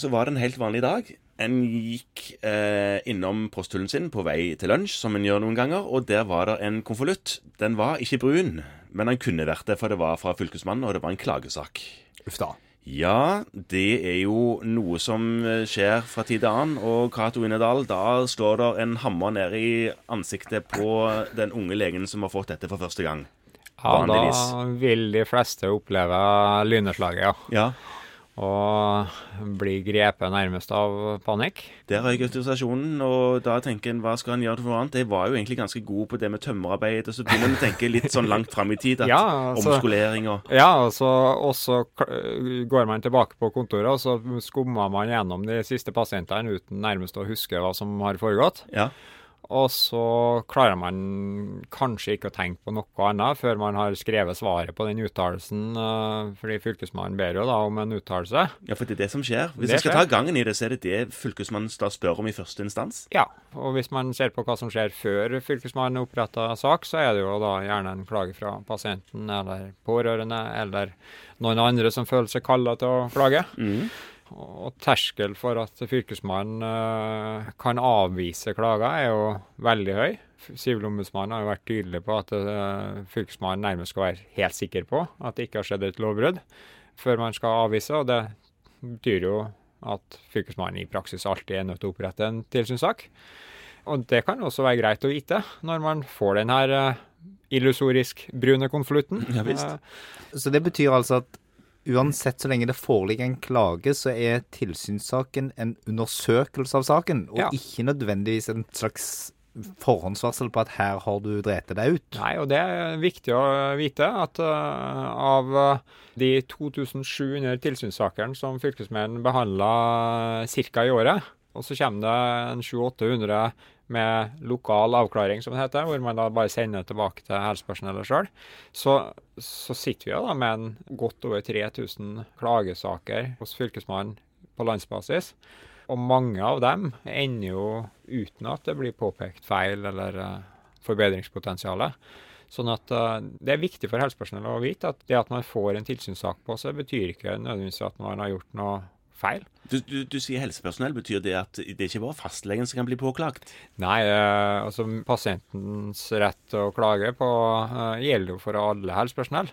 så var det en helt vanlig dag. En gikk eh, innom posthullen sin på vei til lunsj, som en gjør noen ganger, og der var det en konvolutt. Den var ikke brun, men den kunne vært det, for det var fra Fylkesmannen, og det var en klagesak. Uff da. Ja, det er jo noe som skjer fra tid til annen. Og Cato Innedal, da står det en hammer ned i ansiktet på den unge legen som har fått dette for første gang. Ja, Vanligvis. da vil de fleste oppleve lynnedslaget, ja. Ja, Og bli grepet nærmest av panikk. der røyk autorisasjonen, og da tenker en hva skal en gjøre for noe annet? Jeg var jo egentlig ganske god på det med tømmerarbeid, og så begynner en å tenke litt sånn langt fram i tid. At Ja, altså- Omskolering og Ja, og så, og så går man tilbake på kontoret, og så skummer man gjennom de siste pasientene uten nærmest å huske hva som har foregått. Ja. Og så klarer man kanskje ikke å tenke på noe annet før man har skrevet svaret på den uttalelsen, eh, fordi fylkesmannen ber jo da om en uttalelse. ja, for det er det som skjer. Hvis jeg skal skjer. ta gangen i det, så er det det fylkesmannen da spør om i første instans. Ja, og hvis man ser på hva som skjer før fylkesmannen oppretter sak, så er det jo da gjerne en klage fra pasienten eller pårørende eller noen andre som føler seg kalla til å klage. Mhm. Og terskel for at fylkesmannen eh, kan avvise klager er jo veldig høy. Sivilombudsmannen har jo vært tydelig på at eh, fylkesmannen nærmest skal være helt sikker på at det ikke har skjedd et lovbrudd før man skal avvise. og Det betyr jo at fylkesmannen i praksis alltid er nødt til å opprette en tilsynssak. Og det kan også være greit å vite når man får den her eh, illusorisk brune konvolutten. Ja. Så det betyr altså at uansett så lenge det foreligger en klage, så er tilsynssaken en undersøkelse av saken, og Ja. ikke nødvendigvis en slags forhåndsvarsel på at her har du drept deg ut. Nei, og det er viktig å vite at uh, av eh, de 2700 tilsynssakene som fylkesmenn behandla ca. i året, og så kommer det en 700-800 med lokal avklaring, som det heter, hvor man da bare sender tilbake til helsepersonellet sjøl, så, så sitter vi jo da med en godt over 3000 klagesaker hos Fylkesmannen på landsbasis. Og mange av dem ender jo uten at det blir påpekt feil eller forbedringspotensialet. forbedringspotensial. Sånn at uh, Det er viktig for helsepersonell å vite at det at man får en tilsynssak på seg, betyr ikke nødvendigvis at man har gjort noe feil. Du, du, du sier helsepersonell. Betyr det at det ikke bare fastlegen som kan bli påklagt? Nei, eh, altså pasientens rett til å klage på eh, gjelder jo for alle helsepersonell.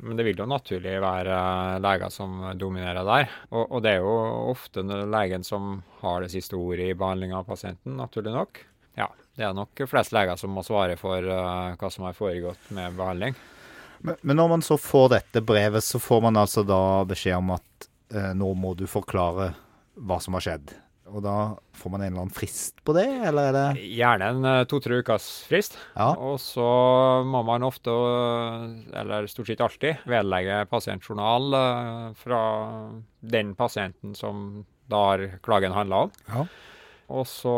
Men det vil jo naturlig være leger som dominerer der. Og, og det er jo ofte legen som har det siste ordet i behandlinga av pasienten, naturlig nok. Ja, det er nok flest leger som må svare for uh, hva som har foregått med behandling. Men, men når man så får dette brevet, så får man altså da beskjed om at nå må du forklare hva som har skjedd. Og da får man en eller annen frist på det, eller er det Gjerne en eh, to-tre ukers frist. Ja. Og så må man ofte, eller stort sett alltid, vedlegge pasientjournal eh, fra den pasienten som da har klagen handla om. Ja. Og så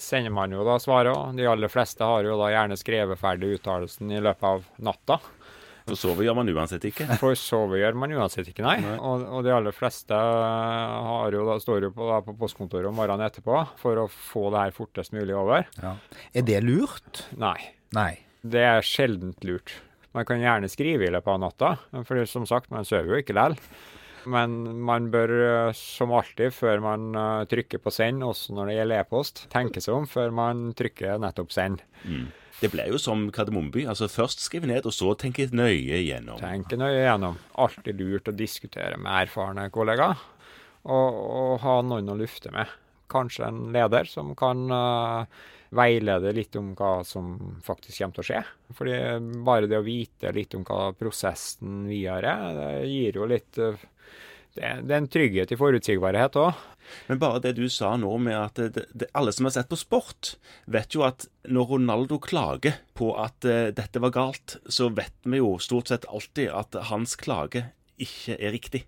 sender man jo da svaret, de aller fleste har jo da gjerne skrevet ferdig uttalelsen i løpet av natta. For sove gjør man uansett ikke. For sove gjør man uansett ikke, nei. Og, og de aller fleste har jo da, står jo på, da, på postkontoret om morgenen etterpå for å få det her fortest mulig over. ja. Er det lurt? Nei. Nei. Det er sjeldent lurt. Man kan gjerne skrive i løpet av natta, for som sagt, man sover jo ikke likevel. Men man bør, eh, som alltid, før man eh, trykker på send, også når det gjelder e-post, tenke seg om før man trykker nettopp send. Det ble jo som Kardemommeby. Altså først skrive ned, og så tenke nøye gjennom. Tenke nøye gjennom. Alltid lurt å diskutere med erfarne kollegaer, og, og ha noen å lufte med. Kanskje en leder som kan uh, veilede litt om hva som faktisk kommer til å skje. Fordi bare det å vite litt om hva prosessen videre er, det gir jo litt uh, det, det er en trygghet i forutsigbarhet òg. Men bare det du sa nå med at det, det, alle som har sett på sport, vet jo at når Ronaldo klager på at uh, dette var galt, så vet vi jo stort sett alltid at hans klage ikke er riktig.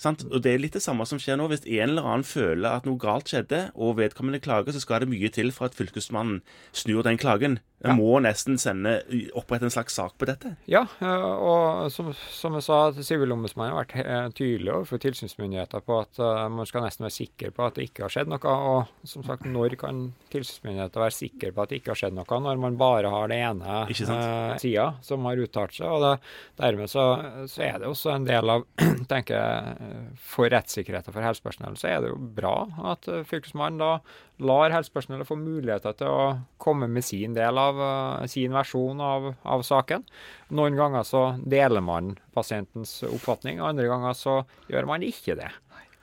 Sant? Og Det er litt det samme som skjer nå. Hvis en eller annen føler at noe galt skjedde, og vedkommende klager, så skal det mye til for at fylkesmannen snur den klagen. En må nesten sende, opprette en slags sak på dette. Ja, eh, og som, som jeg sa, Sivilombudsmannen har vært eh, tydelig overfor tilsynsmyndigheter på at man skal nesten være sikker på at det ikke har skjedd noe. Og som sagt, når kan tilsynsmyndigheter være sikre på at det ikke har skjedd noe, når man bare har det ene uh, sida som har uttalt seg? og det, Dermed så, så, er det også en del av tenker jeg, For rettssikkerheten for helsepersonell så er det jo bra at fylkesmannen da lar helsepersonellet få muligheter til å komme med sin del av uh, sin versjon av, av, saken. Noen ganger så deler man pasientens oppfatning, andre ganger så gjør man ikke det.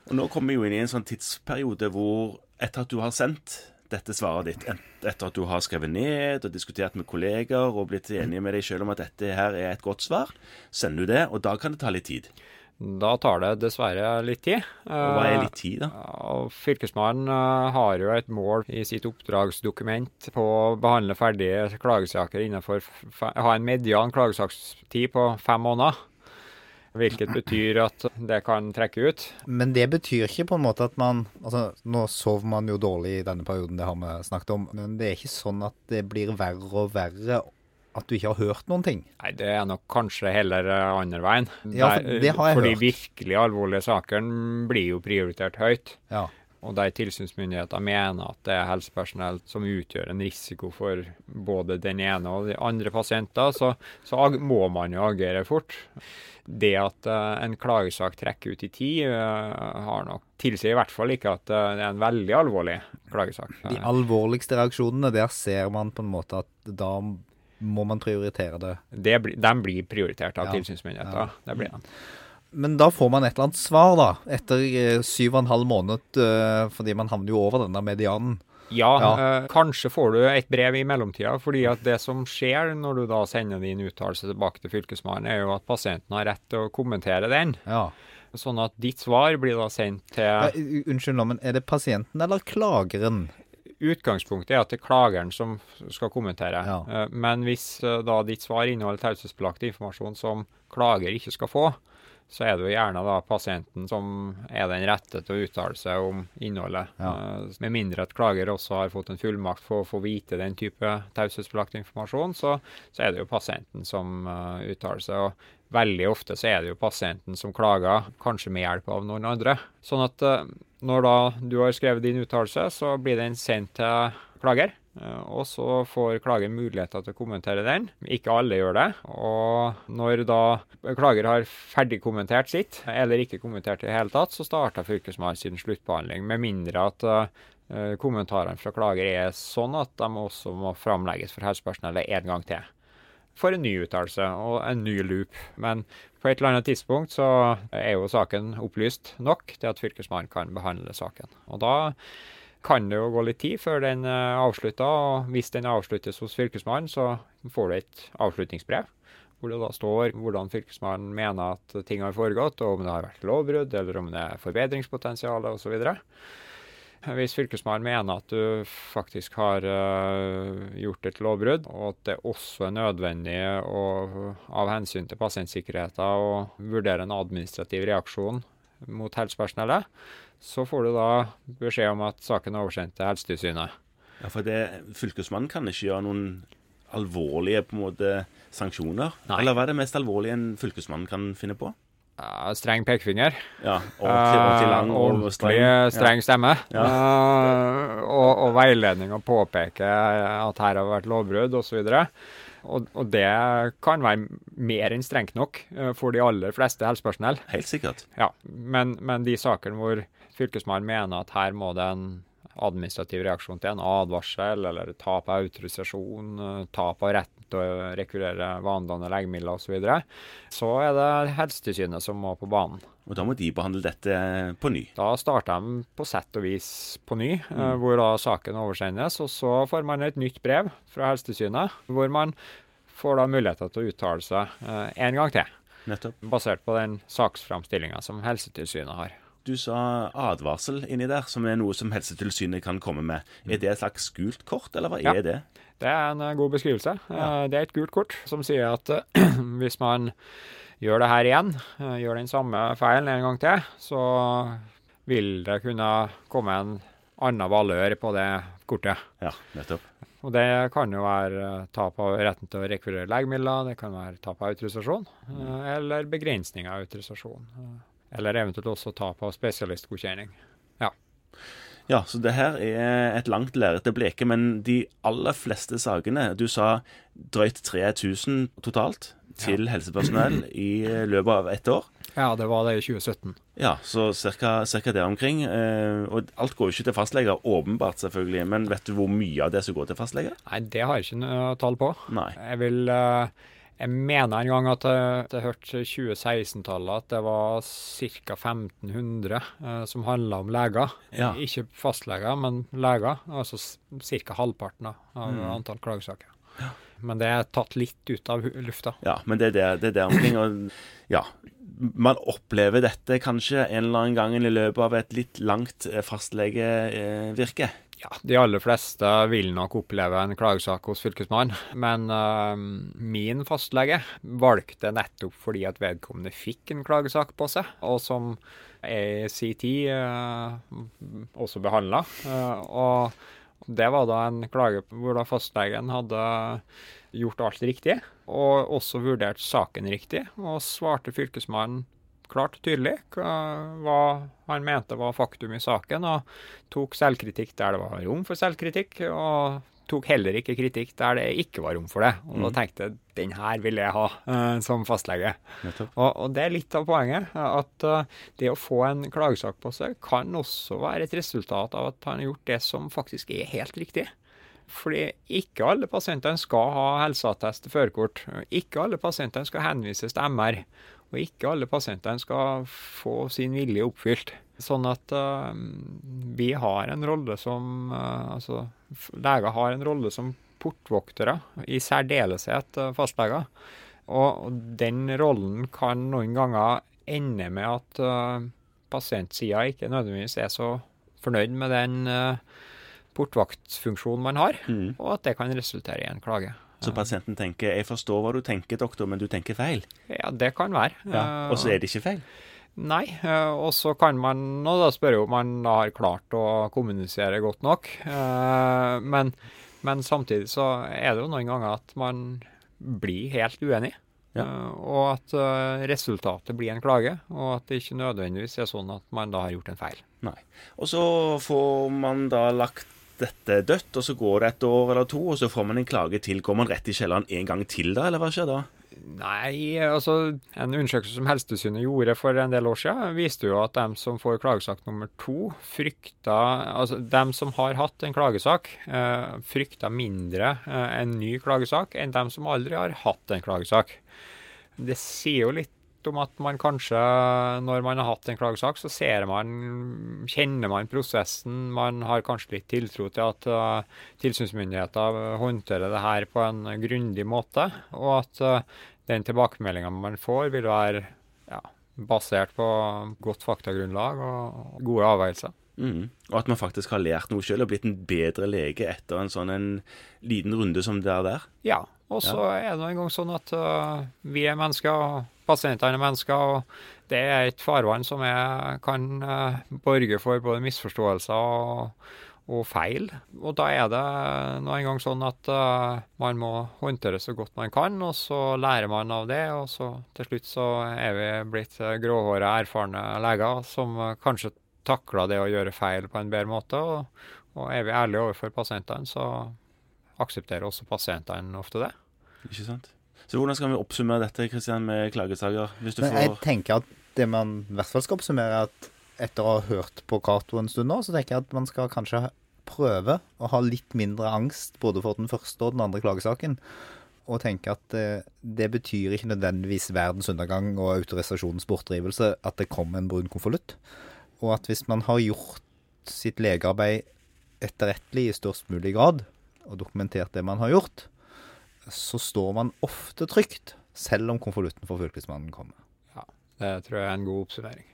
Og Nå kommer vi jo inn i en sånn tidsperiode hvor etter at du har sendt dette svaret ditt, etter at du har skrevet ned og diskutert med kolleger og blitt enig med deg sjøl om at dette her er et godt svar, sender du det, og da kan det ta litt tid. Da tar det dessverre litt tid. Hva er litt tid, da? Uh, Fylkesmannen uh, har jo et mål i sitt oppdragsdokument på å behandle ferdige klagesaker innenfor ha en median klagesakstid på fem måneder. Hvilket betyr at det kan trekke ut. Men det betyr ikke på en måte at man altså Nå sover man jo dårlig i denne perioden, det har vi snakket om. Men det er ikke sånn at det blir verre og verre at du ikke har hørt noen ting? Nei, det er nok kanskje heller eh, andre veien. Ja, for det har jeg Fordi hørt. de virkelig alvorlige sakene blir jo prioritert høyt. Ja. Og der tilsynsmyndigheter mener at det er helsepersonell som utgjør en risiko for både den ene og de andre pasienter, så, så må man jo agere fort. Det at uh, en klagesak trekker ut i tid, uh, har nok tilsier i hvert fall ikke at uh, det er en veldig alvorlig klagesak. De alvorligste reaksjonene, der ser man på en måte at da må man prioritere det? det blir, de blir prioritert av ja. tilsynsmyndigheter. Ja. Det blir de. Men da får man et eller annet svar, da. Etter eh, syv og en halv måned, uh, fordi man havner jo over denne medianen. Ja, ja. Øh, kanskje får du et brev i mellomtida. fordi at det som skjer når du da sender din uttalelse tilbake til Fylkesmannen, er jo at pasienten har rett til å kommentere den. Ja. Sånn at ditt svar blir da sendt til ja, Unnskyld, men er det pasienten eller klageren? Utgangspunktet er at det er klageren som skal kommentere. Ja. Eh, men hvis eh, da ditt svar inneholder taushetsbelagt informasjon som klager ikke skal få, så er det jo gjerne da pasienten som er den rette til å uttale seg om innholdet. Ja. Uh, med mindre at klager også har fått en fullmakt for å få vite den type taushetsbelagt informasjon, så, så, er det jo pasienten som uh, uttaler seg. og Veldig ofte så er det jo pasienten som klager, kanskje med hjelp av noen andre. Sånn at uh, når da du har skrevet din uttalelse, så blir den sendt til klager. Eh, og så får klager muligheter til å kommentere den. Ikke alle gjør det. Og når da klager har ferdigkommentert sitt, eller ikke kommentert i det hele tatt, så starter Fylkesmannen sin sluttbehandling. Med mindre at uh, kommentarene fra klager er sånn at de også må framlegges for helsepersonellet en gang til. For en ny uttalelse og en ny loop. Men på et eller annet tidspunkt så er jo saken opplyst nok til at Fylkesmannen kan behandle saken. Og da kan det jo gå litt tid før den er avslutta. Og hvis den avsluttes hos Fylkesmannen, så får du et avslutningsbrev. Hvor det da står hvordan Fylkesmannen mener at ting har foregått, og om det har vært lovbrudd, eller om det er forbedringspotensial osv. Hvis Fylkesmannen mener at du faktisk har uh, gjort et lovbrudd, og at det også er nødvendig å, av hensyn til pasientsikkerheten å vurdere en administrativ reaksjon mot helsepersonellet, så får du da beskjed om at saken er oversendt til Helsetilsynet. Ja, for det, Fylkesmannen kan ikke gjøre noen alvorlige på en måte, sanksjoner? Nei. Eller hva er det mest alvorlige en fylkesmann kan finne på? Uh, streng pekefinger. Ja, Ordentlig, til lang og streng, streng stemme. Ja. Uh, og, og, veiledning og påpeke at her har vært lovbrudd osv. Og, og det kan være mer enn strengt nok uh, for de aller fleste helsepersonell. Helt sikkert. Ja, men, men de sakene hvor Fylkesmannen mener at her må det en administrativ reaksjon til en advarsel eller tap av autorisasjon, tap av retten til å rekvirere vanedannende legemidler osv., så, videre, så er det Helsetilsynet som må på banen. Og Da må de behandle dette på ny? Da starter de på sett og vis på ny, eh, mm. hvor da saken oversendes. Og så får man et nytt brev fra Helsetilsynet, hvor man får da muligheter til å uttale seg eh, en gang til. Nettopp. Basert på den saksframstillinga som Helsetilsynet har. Du sa advarsel inni der, som er noe som Helsetilsynet kan komme med. Er det et slags gult kort, eller hva ja. er det? Det er en eh, god beskrivelse. Ja. Eh, det er et gult kort som sier at hvis man gjør det her igjen, eh, gjør den samme feilen en gang til, så vil det kunne komme en annen valør på det kortet. Ja, nettopp. Og det kan jo være tap av retten til å rekvirere legemidler, det kan være tap av autorisasjon, eller begrensning av autorisasjon. Eller eventuelt også tap av spesialistgodkjenning. Ja, Ja, så det her er et langt lerret å bleke, men de aller fleste sakene Du sa drøyt 3000 totalt til helsepersonell i løpet av ett år. Ja, det var det i 2017. Ja, så cirka, cirka der omkring. Eh, og alt går jo ikke til fastleger, åpenbart selvfølgelig. Men vet du hvor mye av det som går til fastleger? Nei, det har jeg ikke noe tall på. Nei. Jeg vil eh, Jeg mener en gang at jeg, jeg hørte 2016-tallet at det var ca. 1500 eh, som handla om leger. Ja. Ikke fastleger, men leger. Altså ca. halvparten da, av Mm. antall klagesaker. Men det er tatt litt ut av lufta. Ja, men det er det, det er det omkring. Og ja, man opplever dette kanskje en eller annen gang i løpet av et litt langt eh, fastlegevirke. Ja, De aller fleste vil nok oppleve en klagesak hos Fylkesmannen, men uh, min fastlege valgte nettopp fordi at vedkommende fikk en klagesak på seg, og som er i sin tid uh, også behandla. og det var da en klage hvor da fastlegen hadde gjort alt riktig, og også vurdert saken riktig, og svarte Fylkesmannen klart og tydelig hva- han mente var faktum i saken, og tok selvkritikk der det var rom for selvkritikk, og tok heller ikke kritikk der det ikke var rom for det. Og da tenkte jeg den her vil jeg ha uh, som fastlege. Og, og det er litt av poenget, at uh, det å få en klagesak på seg kan også være et resultat av at han har gjort det som faktisk er helt riktig. Fordi ikke alle pasientene skal ha helseattest til førerkort. Ikke alle pasientene skal henvises til MR. Og ikke alle pasientene skal få sin vilje oppfylt. Sånn at uh, vi har en rolle som uh, Altså, leger har en rolle som portvoktere, i særdeleshet uh, fastleger. Og, og den rollen kan noen ganger ende med at uh, pasientsida ikke nødvendigvis er så fornøyd med den uh, portvaktfunksjonen man har, mm. og at det kan resultere i en klage. Så pasienten tenker 'jeg forstår hva du tenker, doktor, men du tenker feil'. Ja, det kan være. Ja. Og så er det ikke feil. Nei, eh, og så kan man og da spørre om man har klart å kommunisere godt nok. Eh, Men, men samtidig så er det jo noen ganger at man blir helt uenig. Ja. Eh, Og at eh, resultatet blir en klage, og at det ikke nødvendigvis er sånn at man da har gjort en feil. Nei. Og så får man da lagt dette dødt, og så går det et år eller to, og så får man en klage til. Går man rett i kjelleren en gang til da, eller hva skjer da? Nei, altså en undersøkelse som Helsetilsynet gjorde for en del år siden, viste jo at dem som får klagesak nummer to, frykta Altså dem som har hatt en klagesak, eh, frykta mindre eh, en ny klagesak enn dem som aldri har hatt en klagesak. Det sier jo litt om at man kanskje, når man har hatt en klagesak, så ser man, kjenner man prosessen. Man har kanskje litt tiltro til at uh, tilsynsmyndigheter håndterer det her på en grundig måte, og at uh, den tilbakemeldinga man får, vil være ja, basert på godt faktagrunnlag og gode avveielser. Mm. Og at man faktisk har lært noe sjøl og blitt en bedre lege etter en sånn en liten runde som det er der. Ja, og så er det nå engang sånn at uh, vi er mennesker, og pasientene er mennesker, og det er et farvann som er, kan uh, borge for både misforståelser og, og feil. Og da er det nå engang sånn at uh, man må håndtere så godt man kan, og så lærer man av det, og så til slutt så er vi blitt uh, gråhåra, erfarne leger som kanskje takler det å gjøre feil på en bedre måte. Og, og er vi ærlige overfor pasientene, så aksepterer også pasientene ofte det. Ikke sant? Så hvordan skal vi oppsummere dette Kristian, med klagesaker? Hvis du Men jeg tenker at det man i hvert fall skal oppsummere, er at etter å ha hørt på Cato en stund nå, så tenker jeg at man skal kanskje prøve å ha litt mindre angst både for den første og den andre klagesaken. Og tenke at det, det betyr ikke nødvendigvis verdens undergang og autorisasjonens bortdrivelse at det kommer en brun konvolutt. Og at hvis man har gjort sitt legearbeid etterrettelig i størst mulig grad, og dokumentert det man har gjort, så står man ofte trygt, selv om konvolutten for fylkesmannen kommer. Ja, Det tror jeg er en god oppsummering.